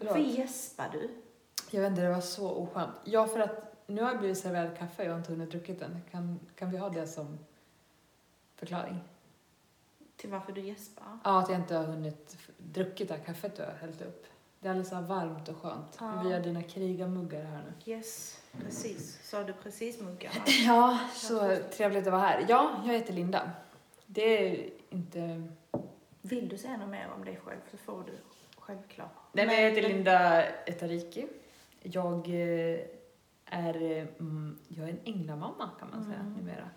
Varför gäspar du? Jag vet inte, det var så oskönt. Ja, för att nu har jag blivit serverad kaffe och jag har inte hunnit druckit den. Kan, kan vi ha det som förklaring? Till varför du gäspar? Ja, att jag inte har hunnit druckit det här kaffet du har hällt upp. Det är alldeles varmt och skönt. Ja. Vi har dina krigarmuggar här nu. Yes, precis. Sa du precis muggarna? Ja, så trevligt att vara här. Ja, jag heter Linda. Det är inte... Vill du säga något mer om dig själv så får du självklart. Nej, men jag heter Linda Etariki. Jag eh, är, mm, jag är en änglamamma kan man säga Mm. numera.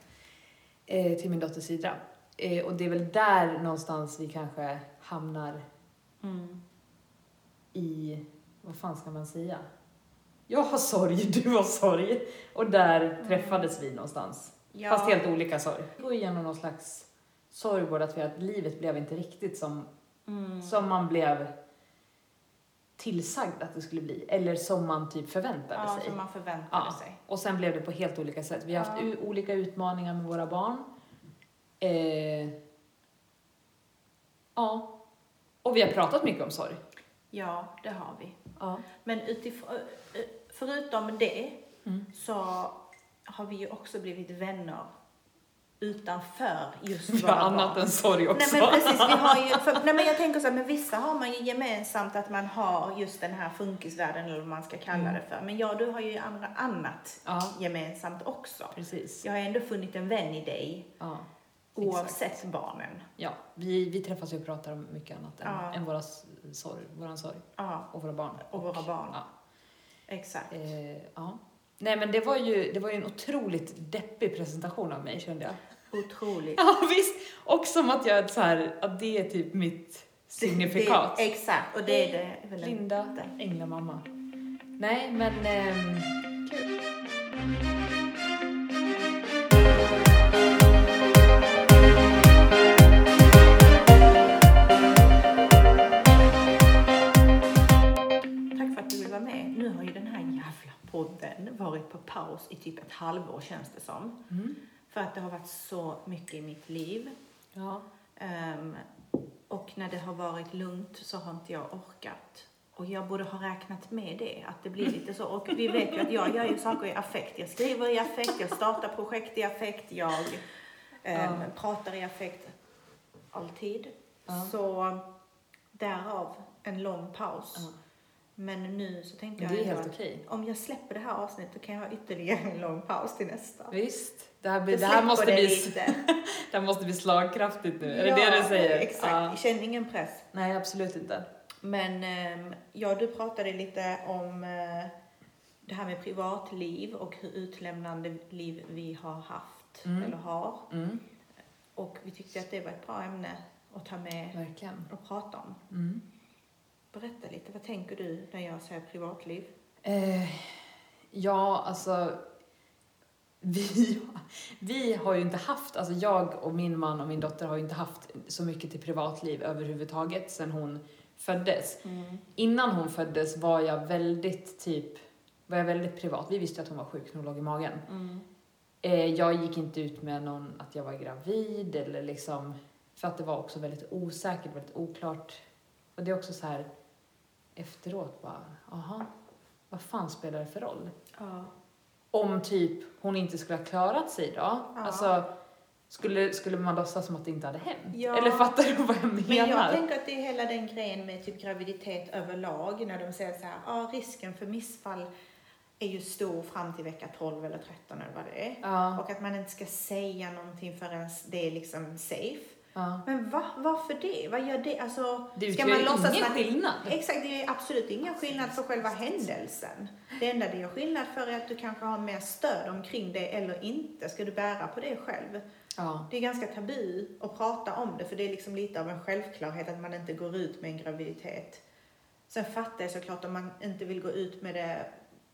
Eh, till min dotter Sidra. Eh, och det är väl där någonstans vi kanske hamnar Mm. i, vad fan ska man säga? Jag har sorg, du har sorg. Och där träffades vi någonstans. Ja, Fast helt olika sorg. Vi går igenom någon slags sorg båda två, att livet blev inte riktigt som, mm. som man blev tillsagd att det skulle bli. Eller som man typ förväntade ja, sig. som man förväntade Ja. sig. Och sen blev det på helt olika sätt. Vi har haft Ja. olika utmaningar med våra barn. Eh, ja. Och vi har pratat mycket om sorg. Ja, det har vi. Ja. Men utifrån, förutom det Mm. så har vi ju också blivit vänner utanför just Vi har annat än sorg också. Nej men precis, vi har ju, för, nej men jag tänker så här, men vissa har man ju gemensamt att man har just den här funkisvärlden eller vad man ska kalla Mm. det för. Men jag och du har ju andra, annat Ja, gemensamt också. precis. Jag har ändå funnit en vän i dig Ja. oavsett barnen. Ja, vi, vi träffas ju och pratar om mycket annat än, Ja. än våra sorg, våran sorg Ja, och våra barn. och våra barn. Ja. Exakt. Eh, ja. Nej men det var, ju, det var ju en otroligt deppig presentation av mig kände jag. Otroligt. Ja visst! Och som att jag så här, att det är typ mitt signifikat. Det, exakt, och det är det Linda, änglamamma. Nej men ehm, varit på paus i typ ett halvår känns det som. Mm. För att det har varit så mycket i mitt liv. Ja. Ehm, och när det har varit lugnt så har inte jag orkat. Och jag borde ha räknat med det, att det blir lite så. Och vi vet ju att jag gör ju saker i affekt. Jag skriver i affekt, jag startar projekt i affekt, jag ehm, Ja. pratar i affekt. Alltid. Ja. Så därav en lång paus. Ja. Men nu så tänkte jag det är helt att okej. om jag släpper det här avsnittet kan jag ha ytterligare en lång paus till nästa. Visst. Det här, blir, det här måste det bli, det här måste bli slagkraftigt nu. Är det Ja, det du säger? Exakt, Ja. känn ingen press. Nej, absolut inte. Men ehm, ja, du pratade lite om eh, det här med privatliv och hur utlämnande liv vi har haft Mm. eller har. Mm. Och vi tyckte att det var ett bra ämne att ta med Verkligen. och prata om. Mm. Berätta lite, vad tänker du när jag säger privatliv? Eh, ja, alltså. Vi, vi har ju inte haft, alltså jag och min man och min dotter har ju inte haft så mycket till privatliv överhuvudtaget sen hon föddes. Innan hon föddes var jag väldigt typ, var jag väldigt privat. Vi visste att hon var sjuk när hon låg i magen. Mm. Eh, jag gick inte ut med någon att jag var gravid eller liksom, för att det var också väldigt osäkert, väldigt oklart. Och det är också så här efteråt bara, aha, vad fan spelar det för roll? Ja. Om typ hon inte skulle ha klarat sig då, Ja. alltså skulle, skulle man låtsas som att det inte hade hänt? Ja. Eller fattar du vad jag menar? Men jag tänker att det är hela den grejen med typ graviditet överlag, när de säger så här, ja risken för missfall är ju stor fram till vecka 12 eller 13 eller vad det är. ja, Och att man inte ska säga någonting förrän det är liksom safe. Ja. Men va, varför det? Vad gör det? Alltså, Det ska man låtsas ingen att- skillnad. Exakt, det är absolut ingen skillnad för själva händelsen. Det enda det gör skillnad för är att du kanske har mer stöd omkring det eller inte. Ska du bära på det själv? Ja, Det är ganska tabu att prata om det för det är liksom lite av en självklarhet att man inte går ut med en graviditet. Sen fattar jag såklart om man inte vill gå ut med det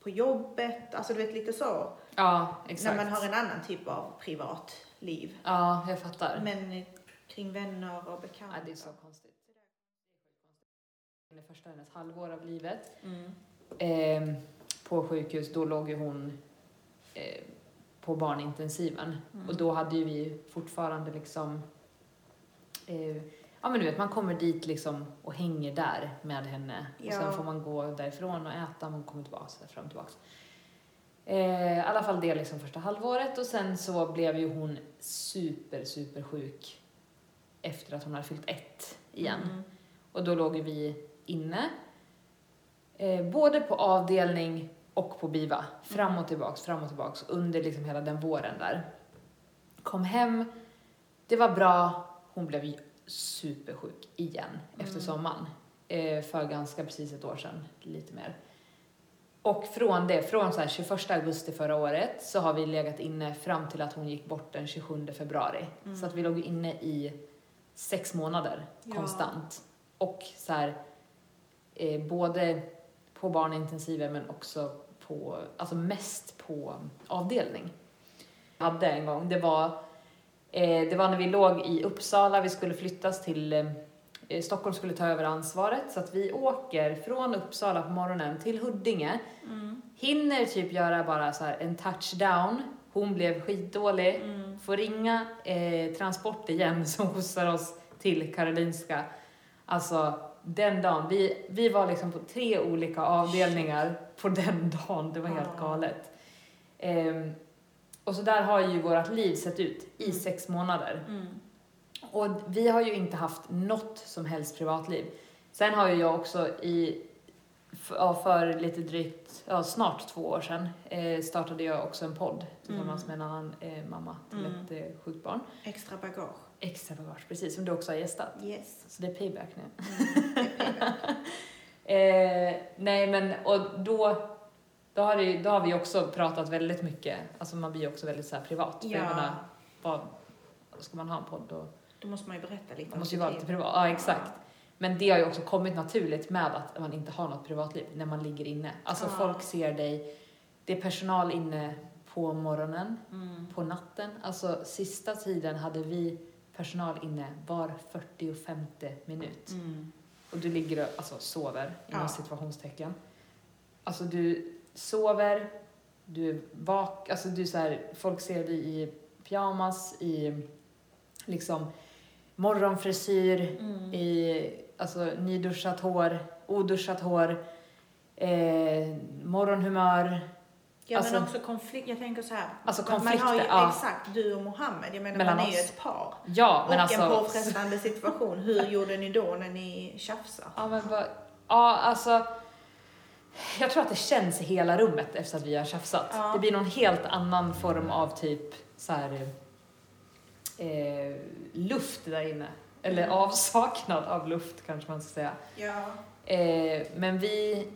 på jobbet, alltså du vet lite så. ja exakt. När man har en annan typ av privatliv. Ja, jag fattar. Men kring vänner och bekanta. Ja, det är så konstigt. Det första hennes halvår av livet Mm. eh, på sjukhus, då låg ju hon eh, på barnintensiven. Mm. Och då hade ju vi fortfarande liksom eh, ja men du vet, man kommer dit liksom och hänger där med henne. Och Ja. sen får man gå därifrån och äta, man kommer tillbaka, så där, fram och tillbaka. Eh, I alla fall det liksom första halvåret och sen så blev ju hon super, super sjuk efter att hon hade fyllt ett igen. Mm. Och då låg vi inne. Eh, både på avdelning och på BIVA. Fram och tillbaks, fram och tillbaks under liksom hela den våren där. Kom hem, det var bra, hon blev ju supersjuk igen efter Mm. sommaren. Eh, för ganska precis ett år sedan, lite mer. Och från det, från så här 21 augusti förra året så har vi legat inne fram till att hon gick bort den 27 februari. Mm. Så att vi låg inne i sex månader Ja. konstant. Och så här, eh, både på barnintensiven men också på, alltså mest på avdelning. Jag hade en gång, det var, eh, det var när vi låg i Uppsala, vi skulle flyttas till eh, Stockholm skulle ta över ansvaret så att vi åker från Uppsala på morgonen till Huddinge Mm. Hinner typ göra bara så en touchdown. Hon blev skitdålig. Mm. Får ringa eh, Transport igen som skjutsar oss till Karolinska. Alltså den dagen. Vi, vi var liksom på tre olika avdelningar på den dagen. Det var helt galet. Ehm, och så där har ju vårt liv sett ut i Mm. sex månader. Mm. Och vi har ju inte haft något som helst privatliv. Sen har ju jag också i, f- ja, för lite drygt, ja snart två år sedan, eh, startade jag också en podd tillsammans Mm. med en annan eh, mamma till Mm. ett eh, sjukt barn. Extra bagage. Extra bagage, precis, som du också har gästat. Yes. Så det är payback nu. Mm. Det är payback. Eh, nej men, och då, då, har det, då har vi också pratat väldigt mycket, alltså man blir också väldigt så här privat. För jag Ja. menar, vad, ska man ha en podd då? Då måste man ju berätta lite Man måste ju vara lite privat. Ja, exakt. Men det har ju också kommit naturligt med att man inte har något privatliv när man ligger inne. Alltså Ja. folk ser dig, det är personal inne på morgonen, Mm. på natten. Alltså sista tiden hade vi personal inne var 45 minut. Mm. Och du ligger och alltså, sover, inom Ja. situationstecken. Alltså du sover, du är vak, alltså du så här, folk ser dig i pyjamas, i liksom morgonfrisyr, Mm. i alltså nyduschat hår, oduschat hår, eh, morgonhumör. Ja Alltså- men också konflikt, jag tänker så här. Alltså man har ju, konflikter, ja. Exakt, du och Mohammed, jag menar Mellan man är ju ett par. Ja, men och alltså... en påfrestande situation. Hur gjorde ni då när ni tjafsade? Ja, men vad, ja, alltså... Jag tror att det känns i hela rummet efter att vi har tjafsat. Ja. Det blir någon helt annan form av typ så här, eh, luft där inne. Eller avsaknad av luft kanske man ska säga. Ja. Eh, men vi...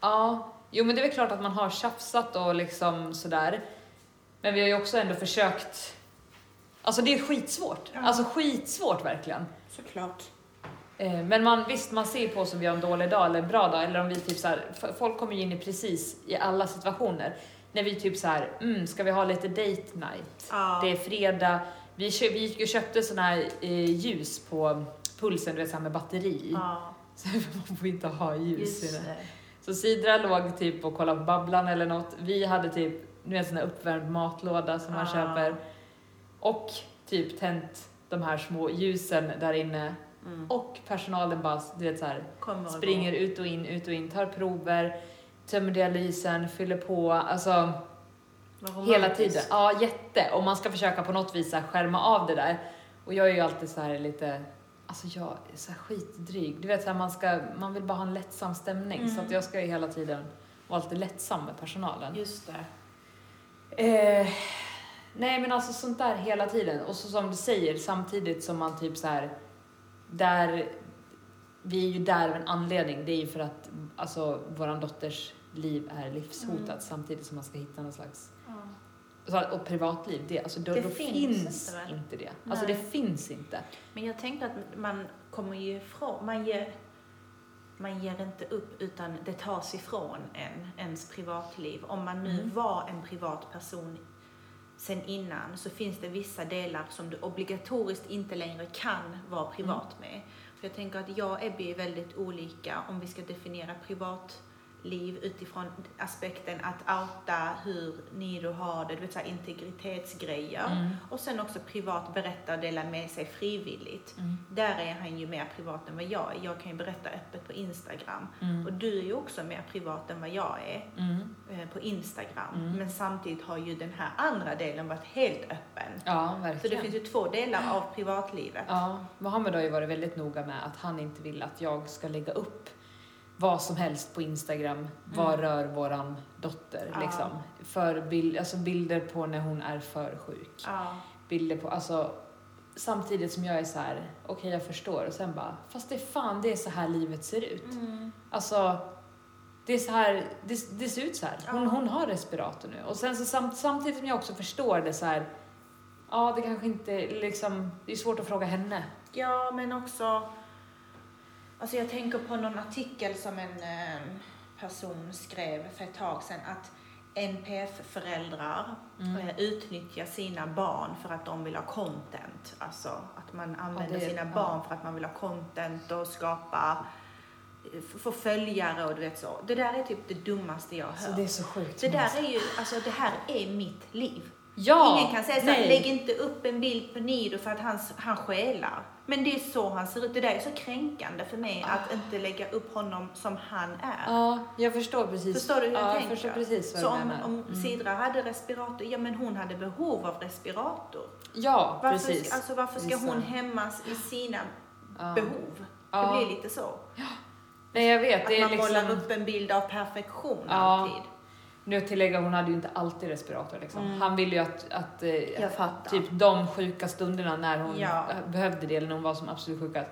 Ja, jo men det är väl klart att man har tjafsat och liksom sådär. Men vi har ju också ändå försökt... Alltså det är skitsvårt. Ja. Alltså skitsvårt verkligen. Såklart. Eh, Men man, visst, man ser på oss om vi har en dålig dag eller en bra dag. Eller om vi typ så här, folk kommer ju in i precis i alla situationer. När vi typ så här, mm, ska vi ha lite date night? Ja. Det är fredag. Vi, kö, vi gick och köpte såna här eh, ljus på pulsen, du vet så här med batteri. Ja, Så man får inte ha ljus i just den. det. Så Sidra låg typ och kollade på Babblan eller något. Vi hade typ, nu en sån här uppvärmd matlåda som man Ah. köper. Och typ tänt de här små ljusen där inne. Mm. Och personalen bara, du vet så här, Kommer och springer ut och in, ut och in, tar prover, tömmer dialysen, fyller på, alltså hela tiden. Ja, jätte. Och man ska försöka på något vis skärma av det där. Och jag är ju alltid så här lite, alltså jag är så här skitdryg. Du vet så här, man ska, man vill bara ha en lättsam stämning. Mm. Så att jag ska ju hela tiden vara lite lättsam med personalen. Just det. Eh, nej men alltså sånt där hela tiden. Och så som du säger, samtidigt som man typ så här, där, vi är ju där av en anledning. Det är ju för att alltså, våran dotters liv är livshotat Mm. samtidigt som man ska hitta någon slags och privatliv, det, alltså, då, Det då finns finns, inte, inte det. Alltså Nej. det finns inte. Men jag tänkte att man kommer ju ifrån, man ger, man ger inte upp utan det tas ifrån en, ens privatliv. Om man nu Mm. var en privat person sen innan så finns det vissa delar som du obligatoriskt inte längre kan vara privat med. För jag tänker att jag och Ebby är väldigt olika om vi ska definiera privatliv liv utifrån aspekten att outa hur ni då har det, vet så här integritetsgrejer. Mm. Och sen också privat berätta och dela med sig frivilligt. Mm. Där är han ju mer privat än vad jag är. Jag kan ju berätta öppet på Instagram. Mm. Och du är ju också mer privat än vad jag är Mm. eh, på Instagram. Mm. Men samtidigt har ju den här andra delen varit helt öppen. Ja, Så verkligen. det finns ju två delar av privatlivet. Ja, Mohammed har ju varit väldigt noga med att han inte vill att jag ska lägga upp vad som helst på Instagram vad Mm. rör våran dotter. Ja. Liksom. För bild, alltså bilder på när hon är för sjuk. Ja. Bilder på, alltså samtidigt som jag är så här, okej jag förstår och sen bara, fast det är fan det är så här livet ser ut. Mm. Alltså, det är så här, det, det ser ut så här. Hon, Ja. hon har respirator nu. Och sen så samt, samtidigt som jag också förstår det så här, ja det kanske inte liksom, det är svårt att fråga henne. Ja, men också... Alltså jag tänker på någon artikel som en eh, person skrev för ett tag sedan att NPF-föräldrar Mm. eh, utnyttjar sina barn för att de vill ha content. Alltså att man använder det- sina ja. barn för att man vill ha content och skapa, eh, få följare och du vet så. Det där är typ det dummaste jag har Alltså hört. det är så sjukt. Det där är ju, alltså det här är mitt liv. ja, Ingen kan säga så nej. lägg inte upp en bild på Nido för att han, han skälar. Men det är så han ser ut. Det där är så kränkande för mig att inte lägga upp honom som han är. Ja, jag förstår precis. Förstår du hur jag ja, tänker? Jag precis vad så om, menar. om Mm. Sidra hade respirator, ja men hon hade behov av respirator. Ja, Varför, precis. ska, alltså, varför ska hon hämmas i sina behov? Det blir lite så. Nej, jag vet. Att man liksom... målar upp en bild av perfektion alltid. Nu att tillägga, hon hade ju inte alltid respirator liksom. Mm. Han ville ju att, att eh, Jag fattar. typ de sjuka stunderna när hon Ja. behövde det eller när hon var som absolut sjukast.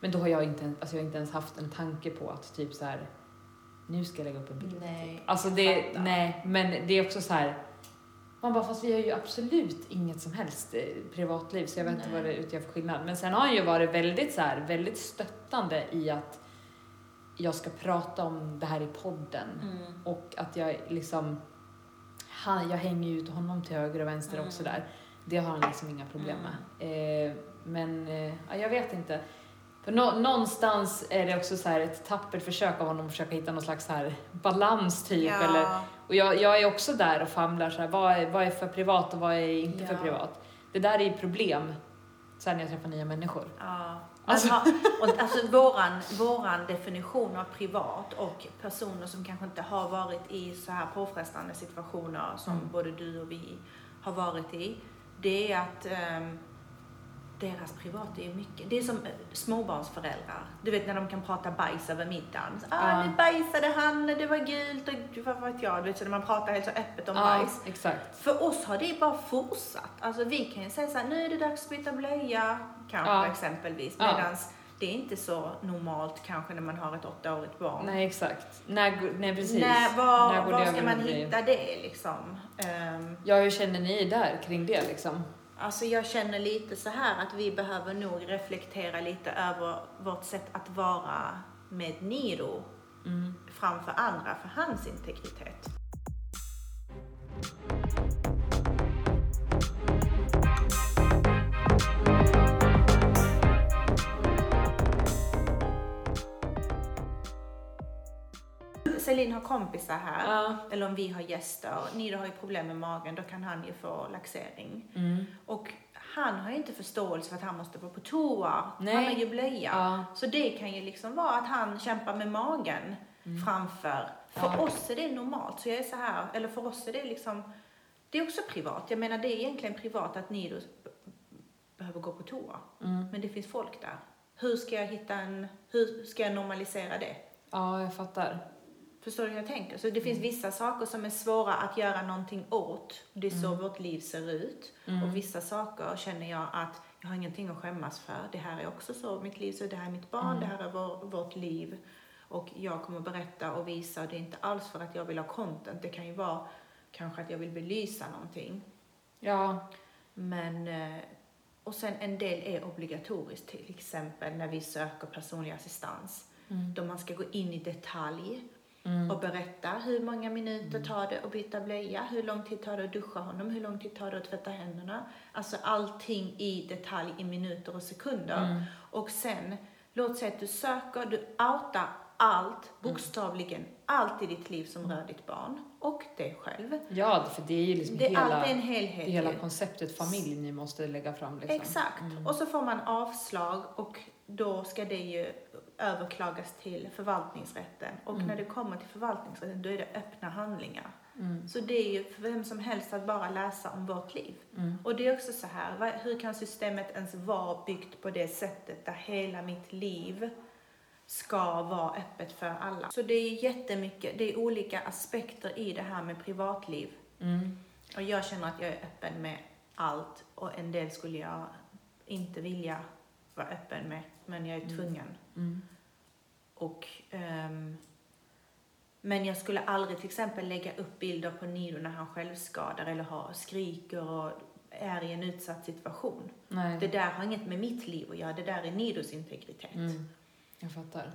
Men då har jag inte, alltså jag har inte ens haft en tanke på att typ så här. nu ska jag lägga upp en bild. Nej, Alltså jag det, fattar. nej, men det är också så här. Man bara, fast vi har ju absolut inget som helst eh, privatliv så jag vet inte Nej. vad det utgör för skillnad. Men sen har han ju varit väldigt så här, väldigt stöttande i att jag ska prata om det här i podden. Mm. Och att jag liksom, han, jag hänger ju ut honom till höger och vänster Mm. också där. Det har han liksom inga problem med. Eh, men eh, ja, jag vet inte. För nå, någonstans är det också så här ett tappert försök av honom att försöka hitta någon slags så här balans typ. Ja. Eller, och jag, jag är också där och famlar så här, vad är, vad är för privat och vad är inte för Ja. privat. Det där är ju problem sen när jag träffar nya människor. Ja. Alltså- Alltså, och, alltså våran, våran definition av privat och personer som kanske inte har varit i så här påfrestande situationer som Mm. både du och vi har varit i, det är att ehm, deras privat är ju mycket. Det är som eh, småbarnsföräldrar. Du vet när de kan prata bajs över middagen. Ah, nu bajsade han, det var gult och vad vet jag. Du vet, så när man pratar helt så öppet om bajs. exakt. För oss har det bara fortsatt. Alltså vi kan ju säga så här, nu är det dags att byta blöja, kanske Ja. exempelvis. Ja. Medan det är inte så normalt kanske när man har ett åttaårigt barn. Nej, exakt. När, nej, precis. När, var, När var ska man hitta det liksom? Ehm, Ja, hur känner ni där kring det liksom? Alltså jag känner lite så här att vi behöver nog reflektera lite över vårt sätt att vara med Niro Mm. framför andra för hans integritet. Celine har kompisar här, Ja. eller om vi har gäster. Niro har ju problem med magen, då kan han ju få laxering. Mm. Och han har ju inte förståelse för att han måste vara på toa. Nej. Han har ju blöja. Ja. Så det kan ju liksom vara att han kämpar med magen framför. För Mm. Ja. oss är det normalt. Så jag är så här, eller för oss är det liksom, det är också privat. Jag menar det är egentligen privat att Nido behöver gå på toa. Mm. Men det finns folk där. Hur ska jag hitta en, hur ska jag normalisera det? Ja, jag fattar. Förstår du hur jag tänker? Så det finns vissa saker som är svåra att göra någonting åt. Det är så vårt liv ser ut. Mm. Och vissa saker känner jag att jag har ingenting att skämmas för. Det här är också så mitt liv, så det här är mitt barn, Mm. det här är vår, vårt liv. Och jag kommer berätta och visa, och det är inte alls för att jag vill ha content. Det kan ju vara kanske att jag vill belysa någonting. Ja. Men, eh, och sen en del är obligatoriskt, till exempel när vi söker personlig assistans. Mm. Då man ska gå in i detalj Mm. och berätta hur många minuter tar det att byta blöja, hur lång tid tar det att duscha honom, hur lång tid tar det att tvätta händerna. Alltså allting i detalj i minuter och sekunder. Mm. Och sen, låt säga att du söker, du outar allt, bokstavligen allt i ditt liv som rör ditt barn och dig själv. Ja, för det är ju liksom Det är hela, alltid en det helhet. är hela konceptet familj ni måste lägga fram. Liksom. Exakt. Och så får man avslag och då ska det ju överklagas till förvaltningsrätten. Och Mm. när det kommer till förvaltningsrätten då är det öppna handlingar. Mm. Så det är ju för vem som helst att bara läsa om vårt liv. Mm. Och det är också så här, hur kan systemet ens vara byggt på det sättet där hela mitt liv ska vara öppet för alla? Så det är jättemycket, det är olika aspekter i det här med privatliv. Mm. Och jag känner att jag är öppen med allt och en del skulle jag inte vilja vara öppen med, men jag är Mm. tvungen. Mm. Och, ehm, men jag skulle aldrig till exempel lägga upp bilder på Nido när han självskadar eller har, skriker och är i en utsatt situation. Nej. Det där har inget med mitt liv att göra, det där är Nidos integritet. Mm. Jag fattar.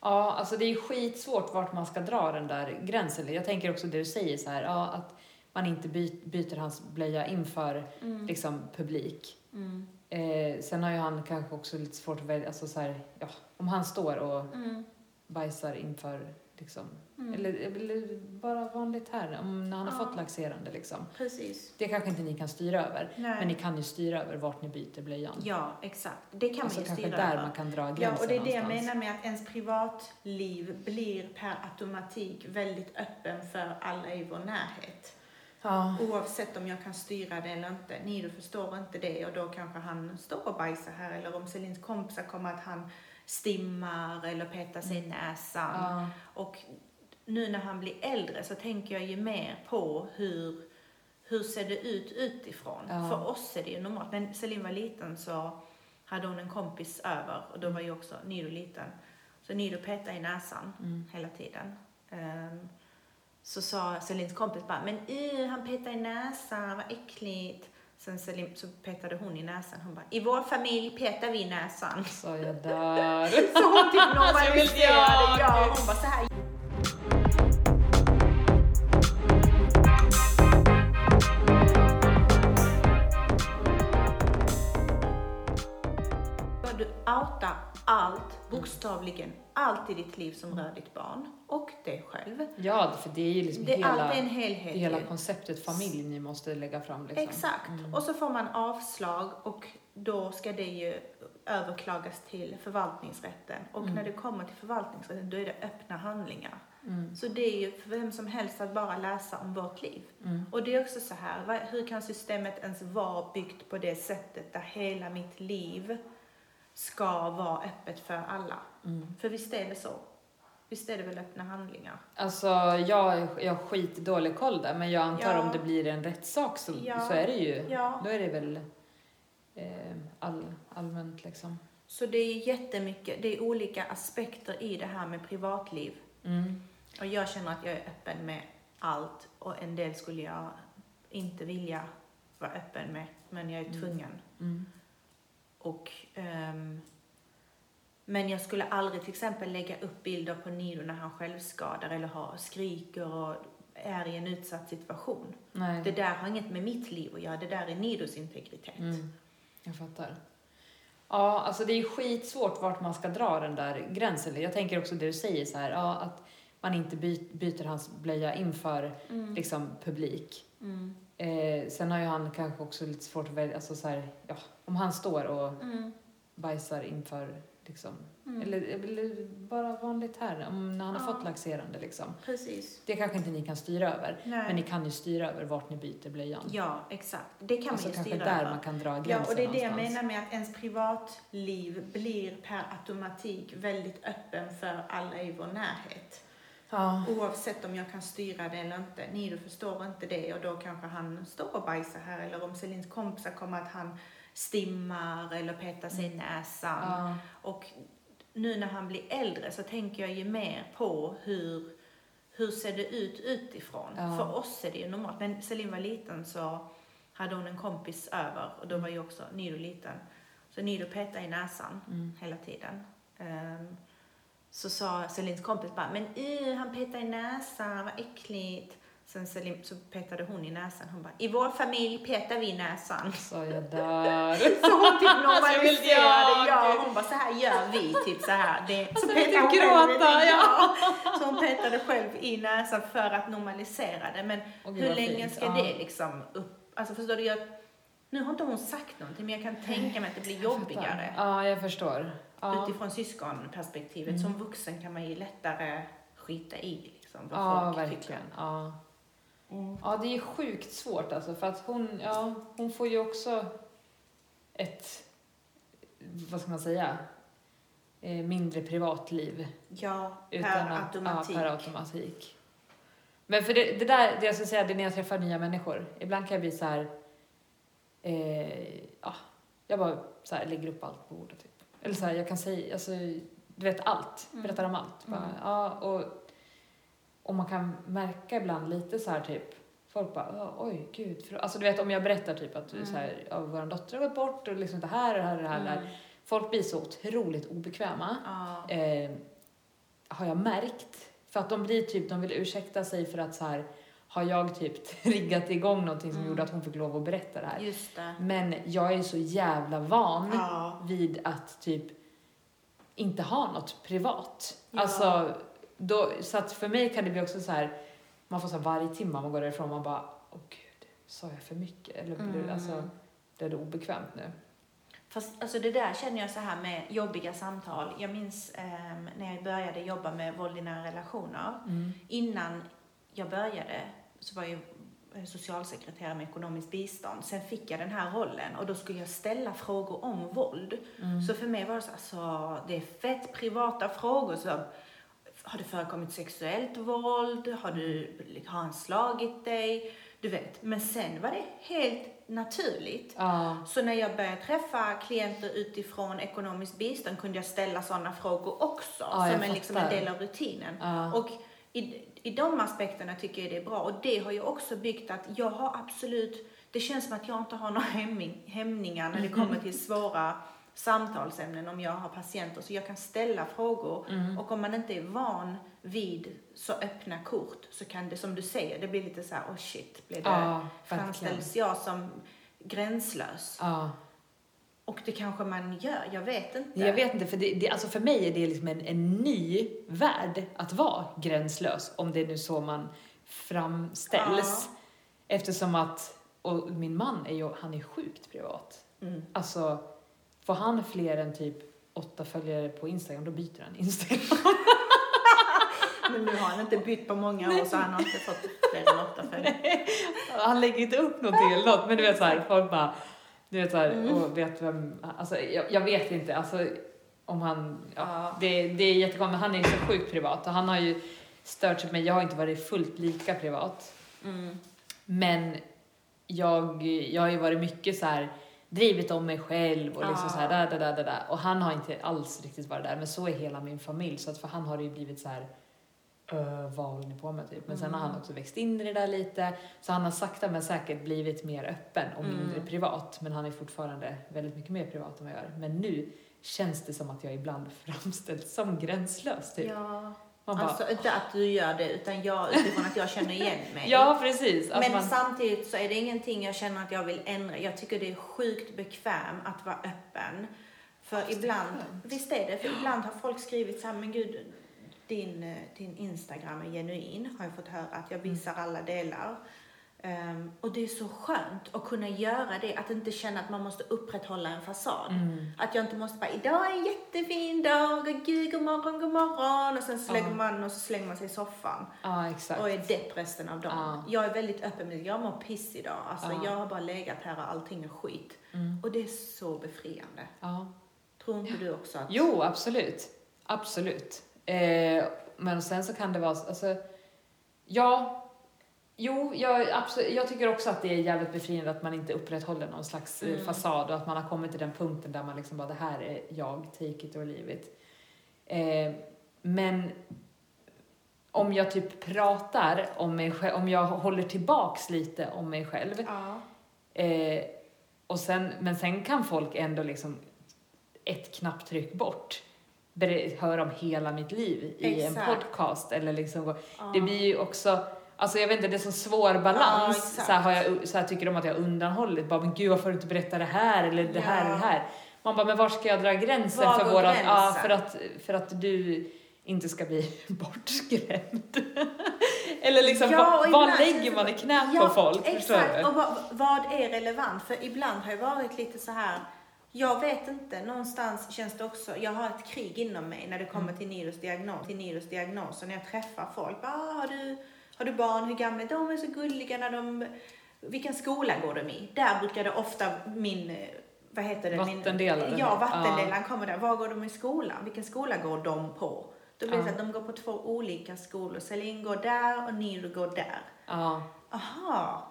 Ja, alltså det är skitsvårt vart man ska dra den där gränsen. Jag tänker också det du säger så här, ja, att man inte by- byter hans blöja inför Mm. liksom, publik. Mm. Eh, sen har ju han kanske också lite svårt att välja, alltså så här, ja, om han står och Mm. bajsar inför, liksom, Mm. eller, eller bara vanligt här, om när han har Ja. fått laxerande liksom. Precis. Det kanske inte ni kan styra över, Nej. men ni kan ju styra över vart ni byter blöjan. Ja, exakt. Det kan alltså man ju kanske styra där över. man kan dra gränsen Ja, och det är det jag någonstans. menar med att ens privatliv blir per automatik väldigt öppen för alla i vår närhet. Ja. Oavsett om jag kan styra det eller inte. Nido förstår inte det och då kanske han står och bajsar här. Eller om Celins kompisar kommer att han stimmar eller petar sig i näsan. Ja. Och nu när han blir äldre så tänker jag ju mer på hur, hur ser det ut utifrån. Ja. För oss är det ju normalt. När Celine var liten så hade hon en kompis över och då var ju också Nido liten. Så Nido petade i näsan Mm. hela tiden. Ehm, så sa Celins kompis bara, men uh, han petar i näsan, vad äckligt. Sen Celine, så petade hon i näsan. Hon bara, i vår familj petar vi i näsan. Så jag dör. Så hon typ normaliserade, ja. Hon bara så här. Bokstavligen allt i ditt liv som rör ditt barn och dig själv. Ja, för det är ju liksom Det är hela, alltid en helhet. är hela ju. konceptet familj ni måste lägga fram. Liksom. Exakt. Mm. Och så får man avslag och då ska det ju överklagas till förvaltningsrätten. Och Mm. när det kommer till förvaltningsrätten då är det öppna handlingar. Mm. Så det är ju för vem som helst att bara läsa om vårt liv. Mm. Och det är också så här, hur kan systemet ens vara byggt på det sättet där hela mitt liv ska vara öppet för alla? Mm. För visst är det så? Visst är det väl öppna handlingar? Alltså, jag, jag har skitdålig koll där, men jag antar Ja. om det blir en rättssak så, Ja. så är det ju, Ja. då är det väl eh, all, allmänt liksom. Så det är jättemycket, det är olika aspekter i det här med privatliv. Mm. Och jag känner att jag är öppen med allt och en del skulle jag inte vilja vara öppen med, men jag är Mm. tvungen. Mm. Och, ehm, men jag skulle aldrig till exempel lägga upp bilder på Nido när han självskadar eller har, skriker och är i en utsatt situation. Nej. Det där har inget med mitt liv att göra, det där är Nidos integritet. Mm. Jag fattar. Ja, alltså det är skitsvårt vart man ska dra den där gränsen. Jag tänker också det du säger så här, ja, att man inte by, byter hans blöja inför Mm. liksom, publik. Mm. Eh, sen har ju han kanske också lite svårt att välja, alltså så här, ja, om han står och Mm. bajsar inför, liksom, Mm. eller, eller bara vanligt här, om när han har Ja. fått laxerande liksom. Precis. Det kanske inte ni kan styra över, Nej. men ni kan ju styra över vart ni byter blöjan. Ja, exakt. Det kan alltså man ju kanske styra där över. man kan dra gränsen Ja, och det är det jag någonstans. menar med att ens privatliv blir per automatik väldigt öppen för alla i vår närhet. Ja. Oavsett om jag kan styra det eller inte. Nido förstår inte det och då kanske han står och bajsar här. Eller om Celins kompisar kommer att han stimmar eller petar sig i näsan. Ja. Och nu när han blir äldre så tänker jag ju mer på hur, hur ser det ut utifrån. Ja. För oss är det ju normalt. När Celine var liten så hade hon en kompis över och då var ju också Nido liten. Så Nido petade i näsan Mm. hela tiden. Ehm, så sa Celins kompis bara, men uh, han petar i näsan, vad äckligt. Sen Selim, så petade hon i näsan. Hon bara, i vår familj petar vi i näsan. Så jag dör. Så hon typ normaliserade, jag. ja, hon bara så här gör vi, typ så här. Det, så Alltså, petade lite hon själv gråta, lite, ja. Så hon petade själv i näsan för att normalisera det. Men Åh, hur länge fint. ska Ja. det liksom upp, alltså förstår du? Jag, nu har inte hon sagt någonting, men jag kan tänka mig att det blir jobbigare. Ja, jag förstår. Ja, Utifrån syskonperspektivet. Mm. Som vuxen kan man ju lättare skita i liksom, vad ja folk verkligen. tycker. Ja. Mm. ja, det är sjukt svårt alltså. För att hon, ja, hon får ju också ett, vad ska man säga, eh, mindre privatliv. Ja, Utan per att, automatik. Ja, per automatik. Men för det, det där, det jag ska säga, det är när jag träffar nya människor. Ibland kan jag bli så här, eh, ja, jag bara så här, lägger upp allt på bordet typ. Eller så här, jag kan säga, alltså, du vet allt, Mm. berättar om allt. Bara, Mm. ja, och, och man kan märka ibland lite så här typ, folk bara, "Ja, oj gud. För, alltså du vet om jag berättar typ att Mm. så här, ja, vår dotter har gått bort och liksom det här och det här och det här. Mm. Folk blir så otroligt obekväma Ja. eh, har jag märkt. För att de blir typ, de vill ursäkta sig för att så här, har jag typ triggat igång någonting som Mm. gjorde att hon fick lov att berätta det här. Det. Men jag är så jävla van Ja. vid att typ inte ha något privat. Ja. Alltså, då, så att för mig kan det bli också så här, man får så här varje timme man går därifrån, man bara, åh gud, sa jag för mycket? Eller blir Mm. alltså, det är det obekvämt nu? Fast alltså det där känner jag så här med jobbiga samtal. Jag minns ehm, när jag började jobba med våld i nära relationer. Innan jag började så var jag eh, socialsekreterare med ekonomiskt bistånd. Sen fick jag den här rollen och då skulle jag ställa frågor om våld. Mm. Så för mig var det så alltså, det är fett privata frågor. Så, har det förekommit sexuellt våld? Har, du, har han slagit dig? Du vet. Men sen var det helt naturligt. Ja, Så när jag började träffa klienter utifrån ekonomiskt bistånd kunde jag ställa sådana frågor också. Jag som en, liksom en del av rutinen. ja. Och i, i de aspekterna tycker jag det är bra. Och det har ju också byggt att jag har absolut, det känns som att jag inte har några hämning, hämningar när det kommer till svåra samtalsämnen om jag har patienter. Så jag kan ställa frågor. Mm. Och om man inte är van vid så öppna kort så kan det, som du säger, det blir lite så här, oh shit, blir det, ja, framställs jag som gränslös? Ja. Och det kanske man gör, jag vet inte. Jag vet inte, för, det, det, alltså för mig är det liksom en, en ny värld att vara gränslös, om det är nu så man framställs. Eftersom att, och min man är ju, han är sjukt privat. Mm. Alltså, får han fler än typ åtta följare på Instagram, då byter han Instagram. Men nu har han inte bytt på många år så han har inte fått fler än åtta följare. han lägger inte upp någonting eller något, men du vet så här, folk bara, du vet så här, Mm. och vet vem, alltså jag, jag vet inte, alltså om han, ja, Ja. Det, det är jättekonstigt, men han är så sjukt privat och han har ju stört sig på mig. Jag har inte varit fullt lika privat. Mm. Men jag, jag har ju varit mycket så här drivit om mig själv och liksom Ja. så här där, där, där, där, där. Och han har inte alls riktigt varit där, men så är hela min familj. Så att för han har det ju blivit så här "Ö, vad håller ni på med typ? Men sen har han Mm. också växt in i det där lite. Så han har sakta men säkert blivit mer öppen och mindre Mm. privat. Men han är fortfarande väldigt mycket mer privat än vad jag är. Men nu känns det som att jag ibland framställs som gränslös typ. Ja. Man bara, Alltså inte att du gör det, utan jag utifrån att jag känner igen mig. ja precis. Att Men man, samtidigt så är det ingenting jag känner att jag vill ändra. Jag tycker det är sjukt bekväm att vara öppen. För är ibland, visst är det, för ibland har folk skrivit så här, men gud, din, eh, din Instagram är genuin, har jag fått höra, att jag Mm. visar alla delar. Ehm, och det är så skönt att kunna göra det, att inte känna att man måste upprätthålla en fasad. mm, Att jag inte måste bara, idag är en jättefin dag, och gud, god morgon, god morgon. Och sen slänger Ja. man och så slänger man sig i soffan ja exakt. och är depp resten av dagen. Ja. Jag är väldigt öppen med det. Jag mår piss idag. Alltså, Ja. Jag har bara legat här och allting är skit. Mm, Och det är så befriande. ja. Tror inte du också att... Jo, absolut. Absolut. Eh, men sen så kan det vara, alltså, ja, jo, jag, absolut, jag tycker också att det är jävligt befriande att man inte upprätthåller någon slags eh, Mm. fasad och att man har kommit till den punkten där man liksom bara, det här är jag, take it or leave it. Eh, men om jag typ pratar om mig själv, om jag håller tillbaks lite om mig själv, Ja. Eh, och sen, men sen kan folk ändå liksom ett knapptryck bort höra om hela mitt liv i en Exakt. podcast. Eller liksom, Ja. det blir ju också, alltså jag vet inte, det är så svår Ja, balans. exakt. så, här, har jag, så här tycker de att jag har undanhållit, bara men gud varför har du inte berättat det här eller det här Ja. eller det här. Man bara, men var ska jag dra gränsen Var för går våran, ja, gränsen? för att, för att du inte ska bli bortskrämd. eller liksom, Ja, vad, ibland lägger man i knät ja, på folk? Exakt, och vad, vad är relevant? För ibland har jag varit lite så här, jag vet inte, någonstans känns det också, jag har ett krig inom mig när det kommer Mm. till Nidos diagnos, till Nidos diagnos och när jag träffar folk, ah, har, du, har du barn, hur gamla är de? De är så gulliga när de, vilken skola går de i? Där brukar det ofta min, eh, vad heter det? Vattendelaren. Min, ja, vattendelaren kommer där. Var går de i skolan? Vilken skola går de på? Då blir det Ja. att de går på två olika skolor. Celine går där och Nido går där. Ja, Aha.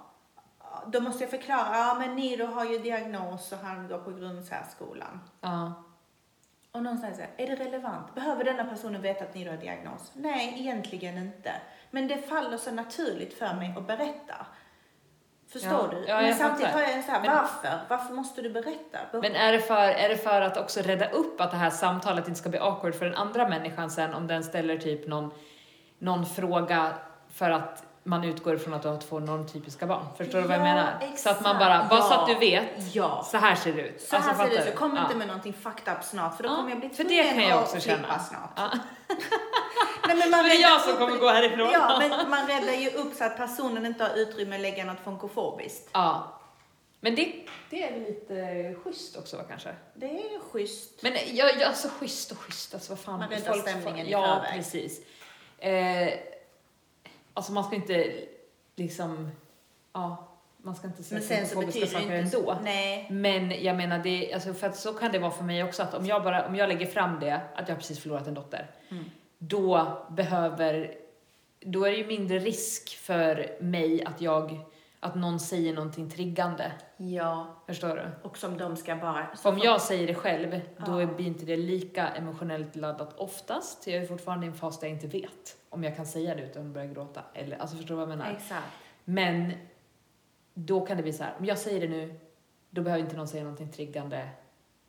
Då måste jag förklara. Ja, men Nido har ju diagnos och han går på grundsärskolan. ja. Och någon säger så här, är det relevant? Behöver denna personen veta att Nido har diagnos? Nej, egentligen inte. Men det faller så naturligt för mig att berätta. Förstår Ja, du? ja, men samtidigt fattar. har jag en så här, Men- varför? Varför måste du berätta? Men är det, för, är det för att också rädda upp att det här samtalet inte ska bli awkward för den andra människan sen om den ställer typ någon, någon fråga för att man utgår ifrån att du har två normtypiska barn. Förstår du vad jag Ja, menar? Så att man exakt. bara, bara så att du Ja. vet, Ja. så här ser det ut. Så här Alltså, ser det ut, så du? kom Ja. inte med någonting fucked up snart för då Ja, kommer jag bli för det tvungen kan jag att känna. snart. Ja. Nej, men man det är jag som upp- kommer gå härifrån. Ja, men man räddar ju upp så att personen inte har utrymme att lägga något funkofobiskt. Ja. Men det, det är lite schysst också va, kanske? Det är schysst. Men jag, jag, alltså schysst och schysst, alltså vad fan. Man räddar stämningen i Ja, förväg. precis. Eh, alltså man ska inte liksom, ja, man ska inte säga Men sen så betyder saker inte... ändå. Nej. Men jag menar, det, alltså för att så kan det vara för mig också, att om jag, bara, om jag lägger fram det, att jag har precis förlorat en dotter, Mm. då behöver, då är det ju mindre risk för mig att jag, att någon säger någonting triggande. Ja. Förstår du? Och som de ska bara... Om jag säger det själv, då Ja. blir inte det lika emotionellt laddat oftast. Jag är fortfarande i en fas där jag inte vet om jag kan säga det utan att börja gråta. Eller, alltså förstår du vad jag menar? Exakt. Men då kan det bli så här, om jag säger det nu, då behöver inte någon säga någonting triggande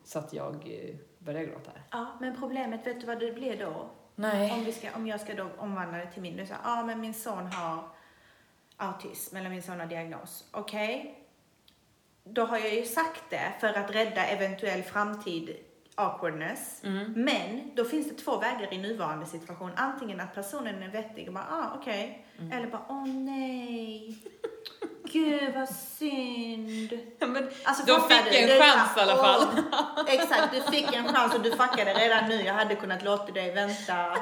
så att jag eh, börjar gråta. Ja, men problemet, vet du vad det blir då? Nej. Om, vi ska, om jag ska då omvandla det till min, du säger, ja men min son har autism eller min son har diagnos. Okej? Då har jag ju sagt det för att rädda eventuell framtid awkwardness. Mm. Men då finns det två vägar i nuvarande situation. Antingen att personen är vettig och bara, ah okej. Mm. Eller bara, åh nej. Gud vad synd. Men Alltså, Då fick du? jag en är chans i alla fall. åh, exakt, du fick en chans och du fuckade redan nu. Jag hade kunnat låta dig vänta.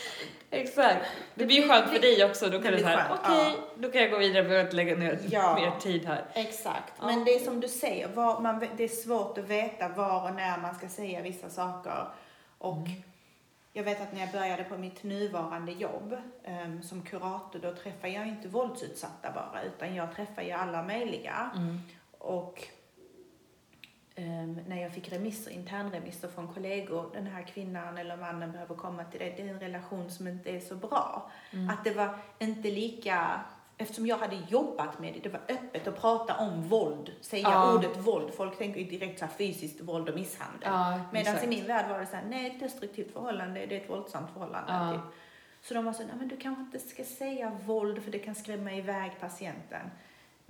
exakt. Det blir ju skönt för dig också. Då kan du säga, okej, då kan jag gå vidare för att lägga ner Ja. mer tid här. Exakt, Ja. men det är som du säger, var, man, det är svårt att veta var och när man ska säga vissa saker. Och Mm. jag vet att när jag började på mitt nuvarande jobb em, som kurator, då träffar jag inte våldsutsatta bara, utan jag träffar ju alla möjliga. Mm. Och ehm, när jag fick remisser, internremisser från kollegor, den här kvinnan eller mannen behöver komma till dig, det är en relation som inte är så bra. Mm. Att det var inte lika, eftersom jag hade jobbat med det, det var öppet att prata om våld, säga Ja. ordet våld. Folk tänker ju direkt så här fysiskt våld och misshandel. Ja, Medan i min värld var det så här, nej ett destruktivt förhållande, det är ett våldsamt förhållande. Ja. Typ. Så de var så, nej men du kanske inte ska säga våld för det kan skrämma iväg patienten.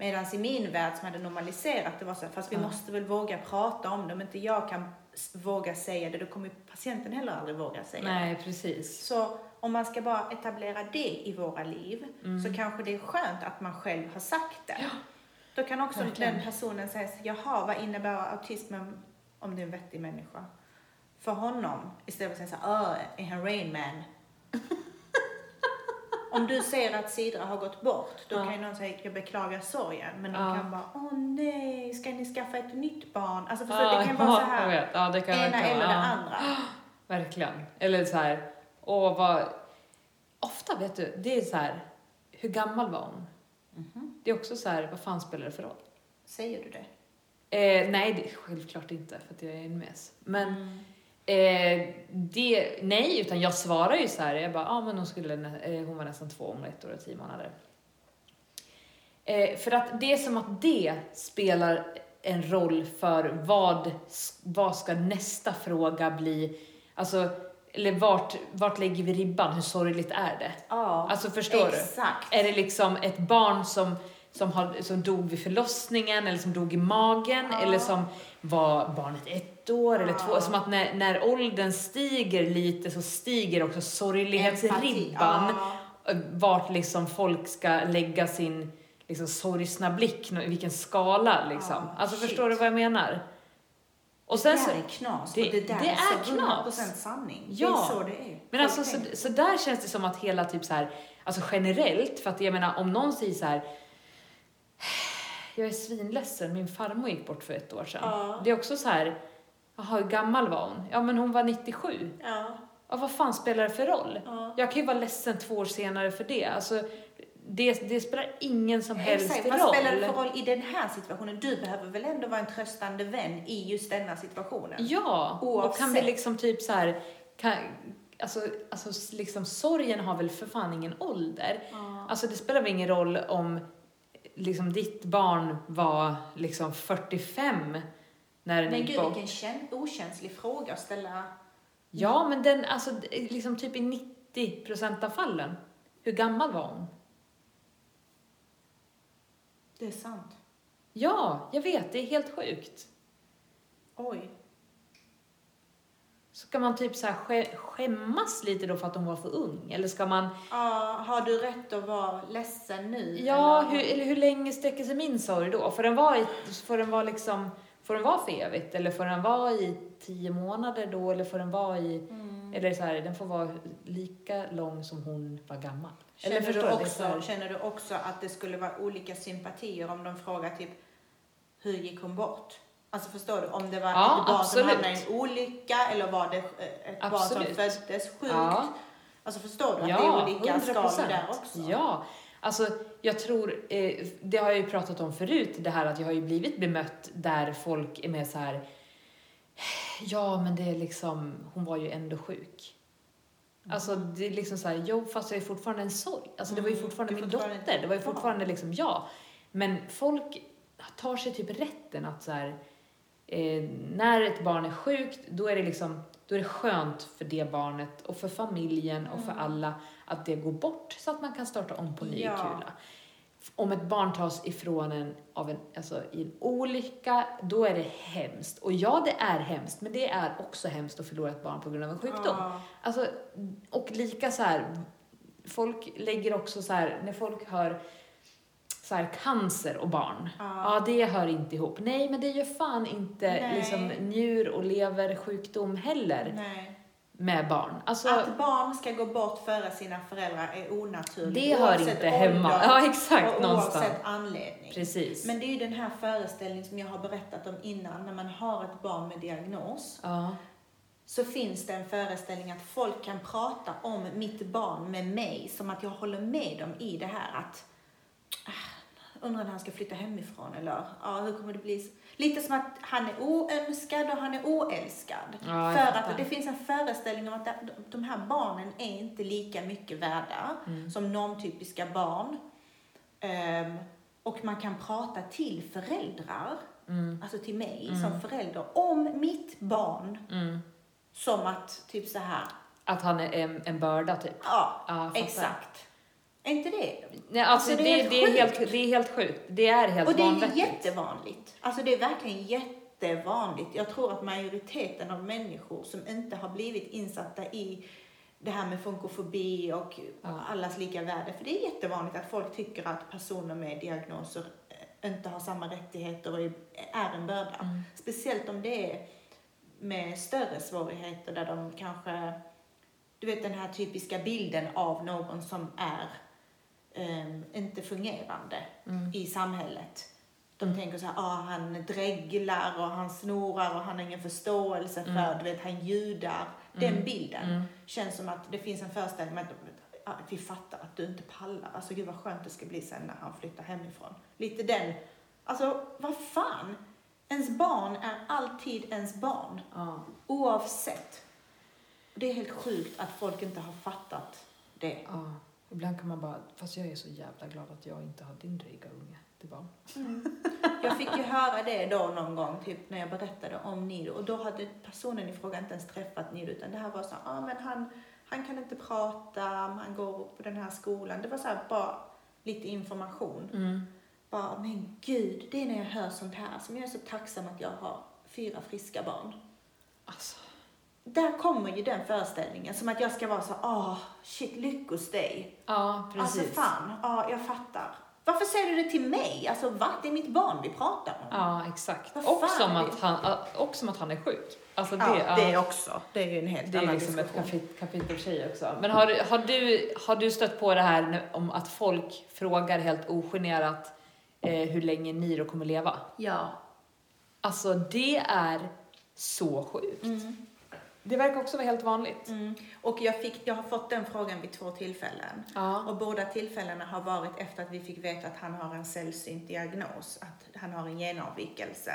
Medan i min värld som hade normaliserat det var så här, fast vi Ja. måste väl våga prata om det. Om inte jag kan våga säga det, då kommer patienten heller aldrig våga säga det. Nej, precis. Så om man ska bara etablera det i våra liv Mm. så kanske det är skönt att man själv har sagt det. Då kan också Verkligen. den personen säga jaha, vad innebär autismen om det är en vettig människa? För honom, istället för att säga så här, "Åh, är han Rain Man? Om du ser att Sidra har gått bort, då Ja. kan ju någon säga, jag beklagar sorgen. Men de Ja. kan bara, åh nej, ska ni skaffa ett nytt barn? Alltså förstår Ja, det kan vara så här. Ja, det kan ena eller det andra. Verkligen. Eller så här, åh vad... Ofta vet du, det är så här, hur gammal var hon? Mhm. Det är också så här, vad fan spelar det för roll? Säger du det? Eh, nej, det, självklart inte, för att jag är en mes. Men Mm. Eh, det, nej, utan jag svarar ju så här, jag bara, ja ah, men hon, skulle, eh, hon var nästan två om ett år och tio månader. Eh, för att det är som att det spelar en roll för vad, vad ska nästa fråga bli. Alltså, eller vart, vart lägger vi ribban? Hur sorgligt är det? Ja, Alltså förstår exakt. du? Är det liksom ett barn som, som, har, som dog vid förlossningen eller som dog i magen Ja. eller som var barnet ett år eller två? Som att när, när åldern stiger lite så stiger också sorglighetsribban. Ja. Vart liksom folk ska lägga sin liksom, sorgsna blick, i vilken skala liksom. Ja, alltså shit. förstår du vad jag menar? Och Det sen där så, är knas. det- och det där det är, så knas. 100% sanning. Ja. Det är så det är. Men alltså, så, så där känns det som att hela typ så här, alltså generellt, för att jag menar om någon säger så här, jag är svinledsen, min farmor gick bort för ett år sedan. Ja. Det är också så här, jaha hur gammal var hon? Ja men hon var 97. Ja. Ja vad fan spelar det för roll? Ja. Jag kan ju vara ledsen två år senare för det. Alltså, det, det spelar ingen som helst Exakt. roll. Vad spelar det för roll i den här situationen? Du behöver väl ändå vara en tröstande vän i just denna situationen? Ja, och kan vi Oavsett. liksom typ så här, kan, alltså, alltså liksom sorgen har väl för fan ingen ålder. Ja. Alltså det spelar väl ingen roll om liksom ditt barn var liksom 45 när Men gud, bort. vilken kän- okänslig fråga att ställa. Ja, men den, alltså liksom typ i 90 procent av fallen. Hur gammal var hon? Det är sant. Ja, jag vet, det är helt sjukt. Oj. Ska man typ så här skä- skämmas lite då för att hon var för ung? Eller ska man, Ja, har du rätt att vara ledsen nu? ja, eller? hur, eller hur länge sträcker sig min sorg då? Får den vara, i, får den vara liksom, får den vara för evigt? Eller får den vara i tio månader då? Eller får den vara i, Mm. eller så här, den får vara lika lång som hon var gammal? Känner, eller du det är så här- också, känner du också att det skulle vara olika sympatier om de frågar typ hur gick hon bort? Alltså förstår du? Om det var Ja, ett barn absolut. som hamnade i en olycka eller var det ett barn som Absolut. föddes sjukt? Ja. Alltså förstår du att Ja, det är olika 100%. skalor där också? Ja, alltså jag tror, eh, det har jag ju pratat om förut, det här att jag har ju blivit bemött där folk är med så här. ja men det är liksom, hon var ju ändå sjuk. Alltså det är liksom så här, jo fast det är fortfarande en sorg. Alltså det var ju Mm, fortfarande är min fortfarande dotter, det var ju fortfarande liksom jag. Men folk tar sig typ rätten att så här, eh, när ett barn är sjukt, då är det liksom, då är det skönt för det barnet och för familjen och för Mm. alla att det går bort så att man kan starta om på ny Ja. kula. Om ett barn tas ifrån en, av en, alltså i en olycka, då är det hemskt. Och ja, det är hemskt, men det är också hemskt att förlora ett barn på grund av en sjukdom. Ja. Alltså, och lika så här, folk lägger också så här, när folk hör så här, cancer och barn. Ja. Ja, det hör inte ihop. Nej, men det gör fan inte Nej. liksom njur och leversjukdom heller Nej. Med barn. Alltså, Att barn ska gå bort före sina föräldrar är onaturligt. det hör inte hemma. ålder Ja, exakt, och någonstans. oavsett anledning. Precis. Men det är ju den här föreställningen som jag har berättat om innan, när man har ett barn med diagnos. ja. så finns det en föreställning att folk kan prata om mitt barn med mig som att jag håller med dem i det här att ah, undrar när han ska flytta hemifrån eller ja, hur kommer det bli? Lite som att han är oönskad och han är oälskad. Ja, För att det finns en föreställning om att de- här barnen är inte lika mycket värda Mm. som normtypiska barn. Ehm, och man kan prata till föräldrar, Mm. alltså till mig Mm. som förälder, om mitt barn Mm. som att, typ så här, Att han är en, en börda, typ. ja, Ja, exakt. Är inte det? Nej, alltså, Alltså, det, det är är det, är helt det är helt sjukt. Det är helt Och det är vanvettigt. jättevanligt. Alltså det är verkligen jättevanligt. Jag tror att majoriteten av människor som inte har blivit insatta i det här med funkofobi och Ja. allas lika värde. För det är jättevanligt att folk tycker att personer med diagnoser eh, inte har samma rättigheter och är är en börda. Mm. Speciellt om det är med större svårigheter där de kanske, du vet den här typiska bilden av någon som är ehm, inte fungerande Mm. i samhället. De tänker så här, ah, han dreglar och han snorar och han har ingen förståelse för, Mm. du vet, han ljudar. Mm. Den bilden Mm. känns som att det finns en föreställning om att ah, vi fattar att du inte pallar. Alltså gud vad skönt det ska bli sen när han flyttar hemifrån. Lite den, alltså vad fan? Ens barn är alltid ens barn, Ja. oavsett. Det är helt sjukt att folk inte har fattat det. Ja. Ibland kan man bara, fast jag är så jävla glad att jag inte har din dryga unge till barn. Jag fick ju höra det då någon gång, typ när jag berättade om Nido. Och då hade personen i fråga inte ens träffat Nido, utan det här var så ja ah, men han, han kan inte prata, han går på den här skolan. Det var så här bara lite information. Mm. Bara, men gud, det är när jag hör sånt här som jag är så tacksam att jag har fyra friska barn. Alltså, Där kommer ju den föreställningen, som att jag ska vara så, ah, shit, lyckos dig. ja precis. Alltså fan, ja, jag fattar. Varför säger du det till mig? Alltså va? Det är mitt barn vi pratar om. Ja, exakt. Vad Och som, är att han, och som att han är sjuk. Alltså det, Ja, det ja, också. Det är ju en helt det är liksom ett diskussion. kapit, kapitel för sig också. Men har, du- har, du, har du stött på det här om att folk frågar helt ogenerat eh, hur länge Niro kommer leva? Ja. Alltså det är så sjukt. Det verkar också vara helt vanligt. Mm. Och jag, fick, jag har fått den frågan vid två tillfällen. Ja. Och båda tillfällena har varit efter att vi fick veta att han har en sällsynt diagnos, att han har en genavvikelse.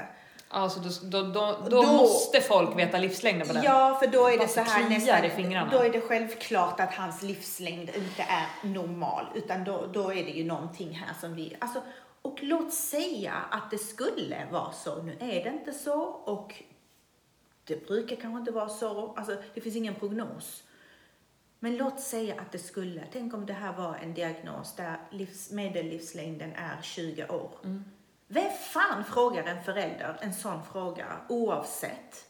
Alltså då, då, då, då, måste folk veta livslängden på den. Ja, för då är det så här kliar i fingrarna. då är det självklart att hans livslängd inte är normal, utan då, då är det ju någonting här som vi, alltså, och låt säga att det skulle vara så, nu är det inte så och det brukar kanske inte vara så, alltså det finns ingen prognos. Men låt säga att det skulle, tänk om det här var en diagnos där livs, medellivslängden är 20 år. Mm. Vem fan frågar en förälder en sån fråga oavsett?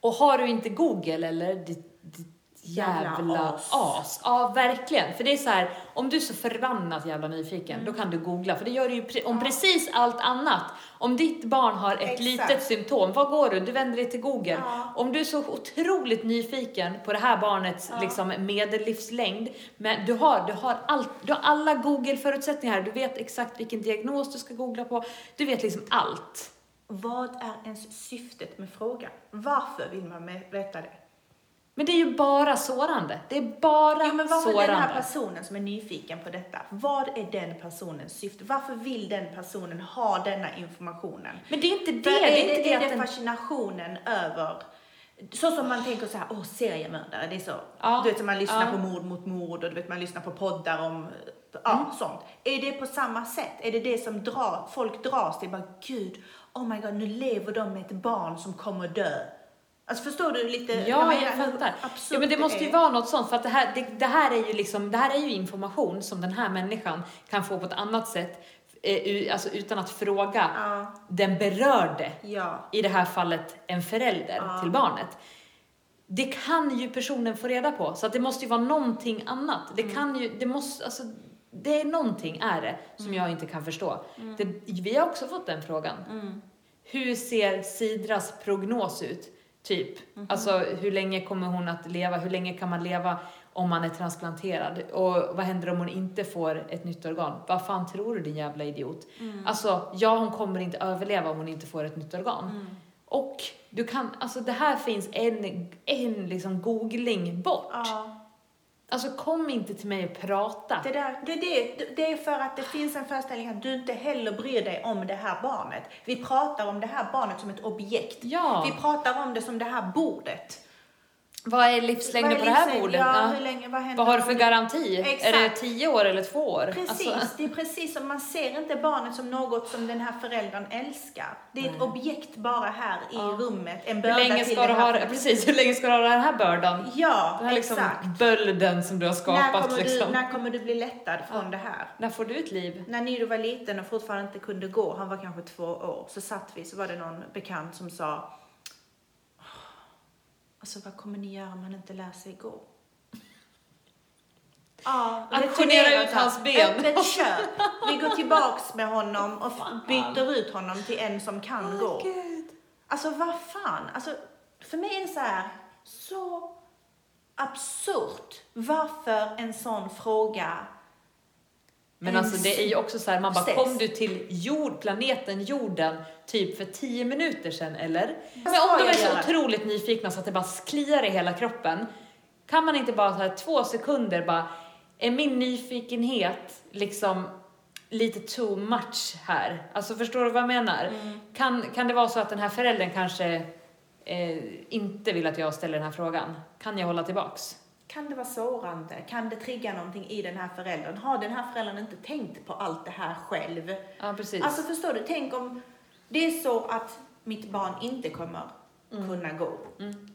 Och har du inte Google eller ditt, ditt jävla, as. as. Ja, verkligen. För det är så här, om du är så förbannat jävla nyfiken, då kan du googla. För det gör du ju pre- om Mm. Ja. precis allt annat. Om ditt barn har ett Exakt. litet symptom, vad går du? Du vänder dig till Google. Ja. Om du är så otroligt nyfiken på det här barnets Ja. liksom, medellivslängd, men du har, du, har allt, du har alla Google-förutsättningar, du vet exakt vilken diagnos du ska googla på, du vet liksom allt. Vad är ens syftet med frågan? Varför vill man veta det? Men det är ju bara sårande. Det är bara Ja, men varför sårande. den här personen som är nyfiken på detta, vad är den personens syfte? Varför vill den personen ha denna informationen? Men det är inte det. För Det är är, inte det, det det fascinationen över så som man tänker så här, åh seriemördare, det är så. Ja, Du vet, man lyssnar ja. på mord mot mord och du vet, man lyssnar på poddar om, ja, sånt. Är det på samma sätt? Är det det som drar, folk dras till? Bara, gud, oh my god, nu lever de med ett barn som kommer dö. Alltså förstår du lite? Ja, jag hur fattar. Ja, men det måste ju är? vara något sånt, för att det här, det, det här är ju liksom, det här är ju information som den här människan kan få på ett annat sätt, eh, alltså utan att fråga Ja, den berörde, ja. i det här fallet en förälder Ja. till barnet. Det kan ju personen få reda på, så att det måste ju vara någonting annat. Det Mm. kan ju, det måste, alltså, det är någonting är det som Mm. jag inte kan förstå. Det, vi har också fått den frågan. Mm. Hur ser Sidras prognos ut? Typ. Mhm. Alltså hur länge kommer hon att leva? Hur länge kan man leva om man är transplanterad? Och vad händer om hon inte får ett nytt organ? Vad fan tror du din jävla idiot? Mm. Alltså, ja hon kommer inte överleva om hon inte får ett nytt organ. Mm. Och du kan, alltså det här finns en, en liksom googling bort. Ja. Alltså kom inte till mig och prata. Det, där, det, det, det är för att det finns en föreställning att du inte heller bryr dig om det här barnet. Vi pratar om det här barnet som ett objekt. Ja, Vi pratar om det som det här bordet. Vad är livslängden Vad på är det här livslängd? bordet? Ja, Ja. hur länge, vad Vad har du för garanti? Exakt. Är det tio år eller två år? Precis, Alltså, det är precis som man ser inte barnet som något som den här föräldern älskar. Det är ett Nej. objekt bara här i Ja. rummet, en hur börda länge till ska den du ha, precis, hur länge ska du ha den här bördan? Ja, Den här liksom exakt. bölden som du har När skapat kommer, liksom. du, när kommer du bli lättad från det här? När får du ett liv? När Nido var liten och fortfarande inte kunde gå, han var kanske två år, så satt vi, så var det någon bekant som sa Alltså vad kommer ni göra om han inte lär sig gå? Ja, Auktionera ut hans ben. Öppet köp. Vi går tillbaks med honom och byter ut honom till en som kan gå. Gud. Alltså vad fan, alltså för mig är det så här, så absurt. Varför en sån fråga? Men En alltså det är ju också så här, man bara sex. kom du till jord, planeten jorden typ för tio minuter sedan eller? Men om de är så otroligt nyfikna så att det bara kliar i hela kroppen, kan man inte bara så här två sekunder bara, är min nyfikenhet liksom lite too much här? Alltså förstår du vad jag menar? Mm. Kan, kan det vara så att den här föräldern kanske eh, inte vill att jag ställer den här frågan? Kan jag hålla tillbaks? Kan det vara sårande? Kan det trigga någonting i den här föräldern? Har den här föräldern inte tänkt på allt det här själv? Ja, precis. Alltså förstår du, tänk om det är så att mitt barn inte kommer Mm. kunna gå. Mm.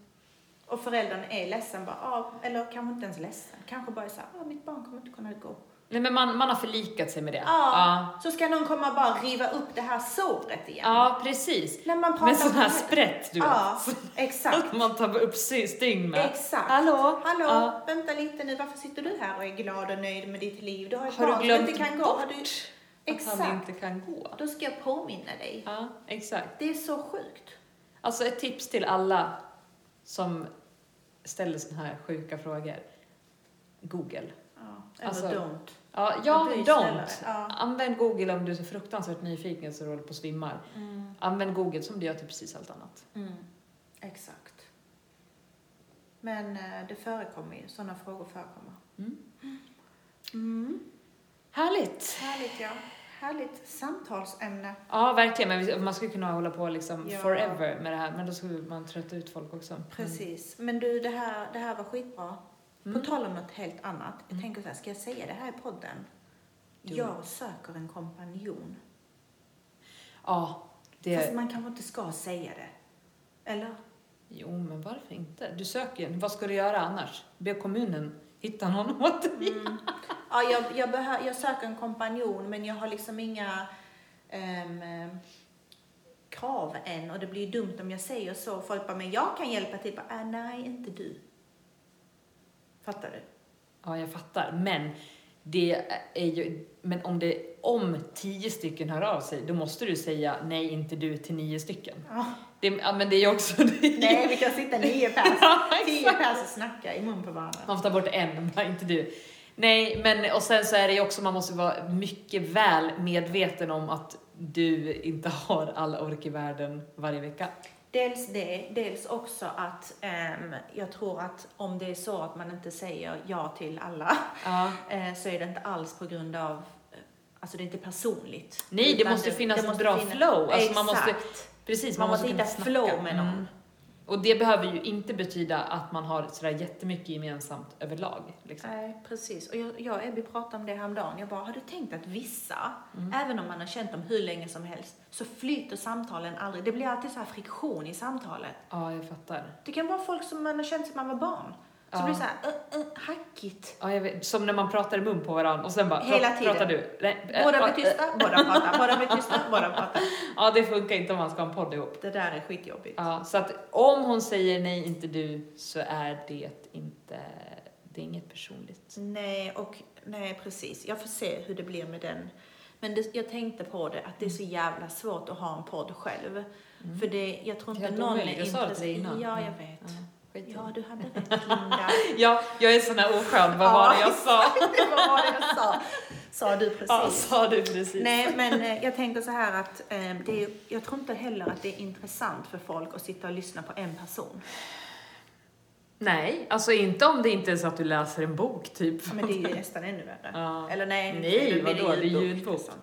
Och föräldern är ledsen, bara, ah, eller kanske inte ens ledsen, kanske bara är såhär, ah, mitt barn kommer inte kunna gå. Nej, men man, man har förlikat sig med det. Ja. Ja, Så ska någon komma och bara riva upp det här såret igen. ja precis. När man pratar Med sån här om- sprätt, du Ja, vet. exakt. Man tar upp stygn med. Exakt. Hallå? Hallå, Ja. vänta lite nu, varför sitter du här och är glad och nöjd med ditt liv? Du har ett Har du barn som glömt inte kan gå. Har du... att Exakt. han inte kan gå? Då ska jag påminna dig. Ja, exakt. Det är så sjukt. Alltså ett tips till alla som ställer såna här sjuka frågor. Google. Ja, eller Alltså, don't. Ja, ja don't. Ja. Använd Google om du är så fruktansvärt nyfiken så du håller på att svimmar. Mm, Använd Google som du gör till precis allt annat. mm, exakt. Men eh, det förekommer ju, sådana frågor förekommer. Mm. Mm. Härligt! Härligt ja. Härligt samtalsämne. Ja, verkligen. Men man skulle kunna hålla på liksom Ja. forever med det här. Men då skulle man trötta ut folk också. Mm. Precis. Men du, det här, det här var skitbra. Mm. På tal om något helt annat. Jag Mm. tänker så här, ska jag säga det här i podden? Jo. Jag söker en kompanjon. Ja, det... Fast man kanske inte ska säga det. Eller? Jo, men varför inte? Du söker ju. Vad ska du göra annars? Be kommunen hitta någon åt dig. Mm. Ja, jag, jag, behö- jag söker en kompanjon men jag har liksom inga eh, krav än och det blir ju dumt om jag säger så. Folk bara, men jag kan hjälpa till. Bara, äh, nej, inte du. Fattar du? Ja, jag fattar. Men det är ju... Men om, det, om tio stycken hör av sig, då måste du säga nej, inte du till nio stycken. Ja. Det, ja, men det är ju också... Det är Nej, vi kan sitta nio pers. Ja, Tio pers och snacka i mun på varandra. Man får ta bort en, bara inte du. Nej, men och sen så är det ju också, man måste vara mycket väl medveten om att du inte har all ork i världen varje vecka. Dels det, dels också att ehm, jag tror att om det är så att man inte säger ja till alla Ja. eh, så är det inte alls på grund av, eh, alltså det är inte personligt. Nej, det måste finnas det ett måste bra finna- flow. Alltså man Exakt. måste, precis, Man man, måste kunna hitta flow med någon. Mm. Och det behöver ju inte betyda att man har sådär jättemycket gemensamt överlag. Liksom. Nej, precis. Och jag, jag och Ebby pratade om det häromdagen. Jag bara, har du tänkt att vissa, Mm. även om man har känt dem hur länge som helst, så flyter samtalen aldrig. Det blir alltid så här friktion i samtalet. Ja, jag fattar. Det kan vara folk som man har känt sedan man var barn. Så Ja. blir det så här, uh, uh, hackigt. Ja, jag vet, som när man pratar i mun på varandra och sen bara, Hela "Pra- tiden. pratar du? Nej, Båda blir tysta, båda pratar, båda blir tysta, båda pratar. Ja, det funkar inte om man ska ha en podd ihop. Det där är skitjobbigt. Ja, så att om hon säger nej, inte du, så är det inte, det är inget personligt. Nej, och nej precis. Jag får se hur det blir med den. Men det, jag tänkte på det, att det är så jävla svårt att ha en podd själv. Mm. För det, jag tror inte helt någon är Jag sa det intresserad. Ja, jag Mm. vet. Ja, skit Ja, du hade rätt, Linda. ja, jag är sån här oskön. Vad Ja, var det jag sa? det var det jag sa. Sa du precis. Ja, sa du precis. Nej, men eh, jag tänker så här att eh, det är, jag tror inte heller att det är intressant för folk att sitta och lyssna på en person. Nej, alltså inte om det inte är så att du läser en bok typ. Men det är ju nästan ännu värre. Ja. Eller nej, Nej, vadå? Det är ljudbok, ljudbok. liksom.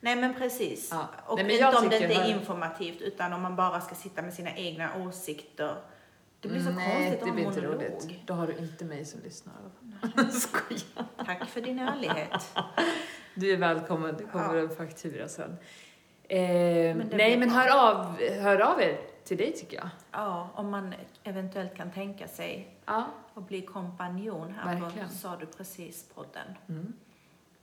Nej, men precis. Ja. Och Nej, men inte om det inte är informativt, utan om man bara ska sitta med sina egna åsikter. Det blir så Nej, konstigt det blir inte monolog. roligt. Då har du inte mig som lyssnar. Skojar. Tack för din ärlighet. Du är välkommen, det kommer Ja. en faktura sen. Eh, det nej, men hör av, hör av er till dig tycker jag. Ja, om man eventuellt kan tänka sig Ja. att bli kompanjon här Verkligen. på Sa du precis podden. Mm.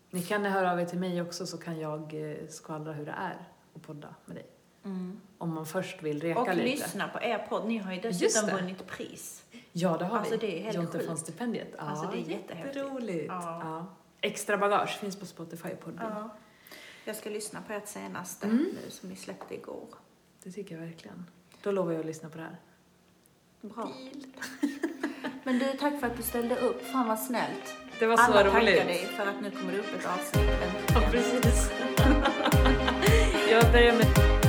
Ni kan höra av er till mig också så kan jag eh, skvallra hur det är att podda med dig. Om man först vill reka Och lite. lyssna på er podd. Ni har ju dessutom vunnit pris. Ja, det har Alltså, vi. det är helt Jonte von stipendiet. Ja, Alltså, det är jättehäftigt. jätteroligt. Ja. Ja. Extra bagage finns på Spotify och. Ja. Jag ska lyssna på ert senaste Mm. nu som ni släppte igår. Det tycker jag verkligen. Då lovar jag att lyssna på det här. Bra. Men du, tack för att du ställde upp. Fan vad snällt. Det var så Alla roligt. tackar dig för att nu kommer det upp ett avsnitt. Ja, precis. jag börjar med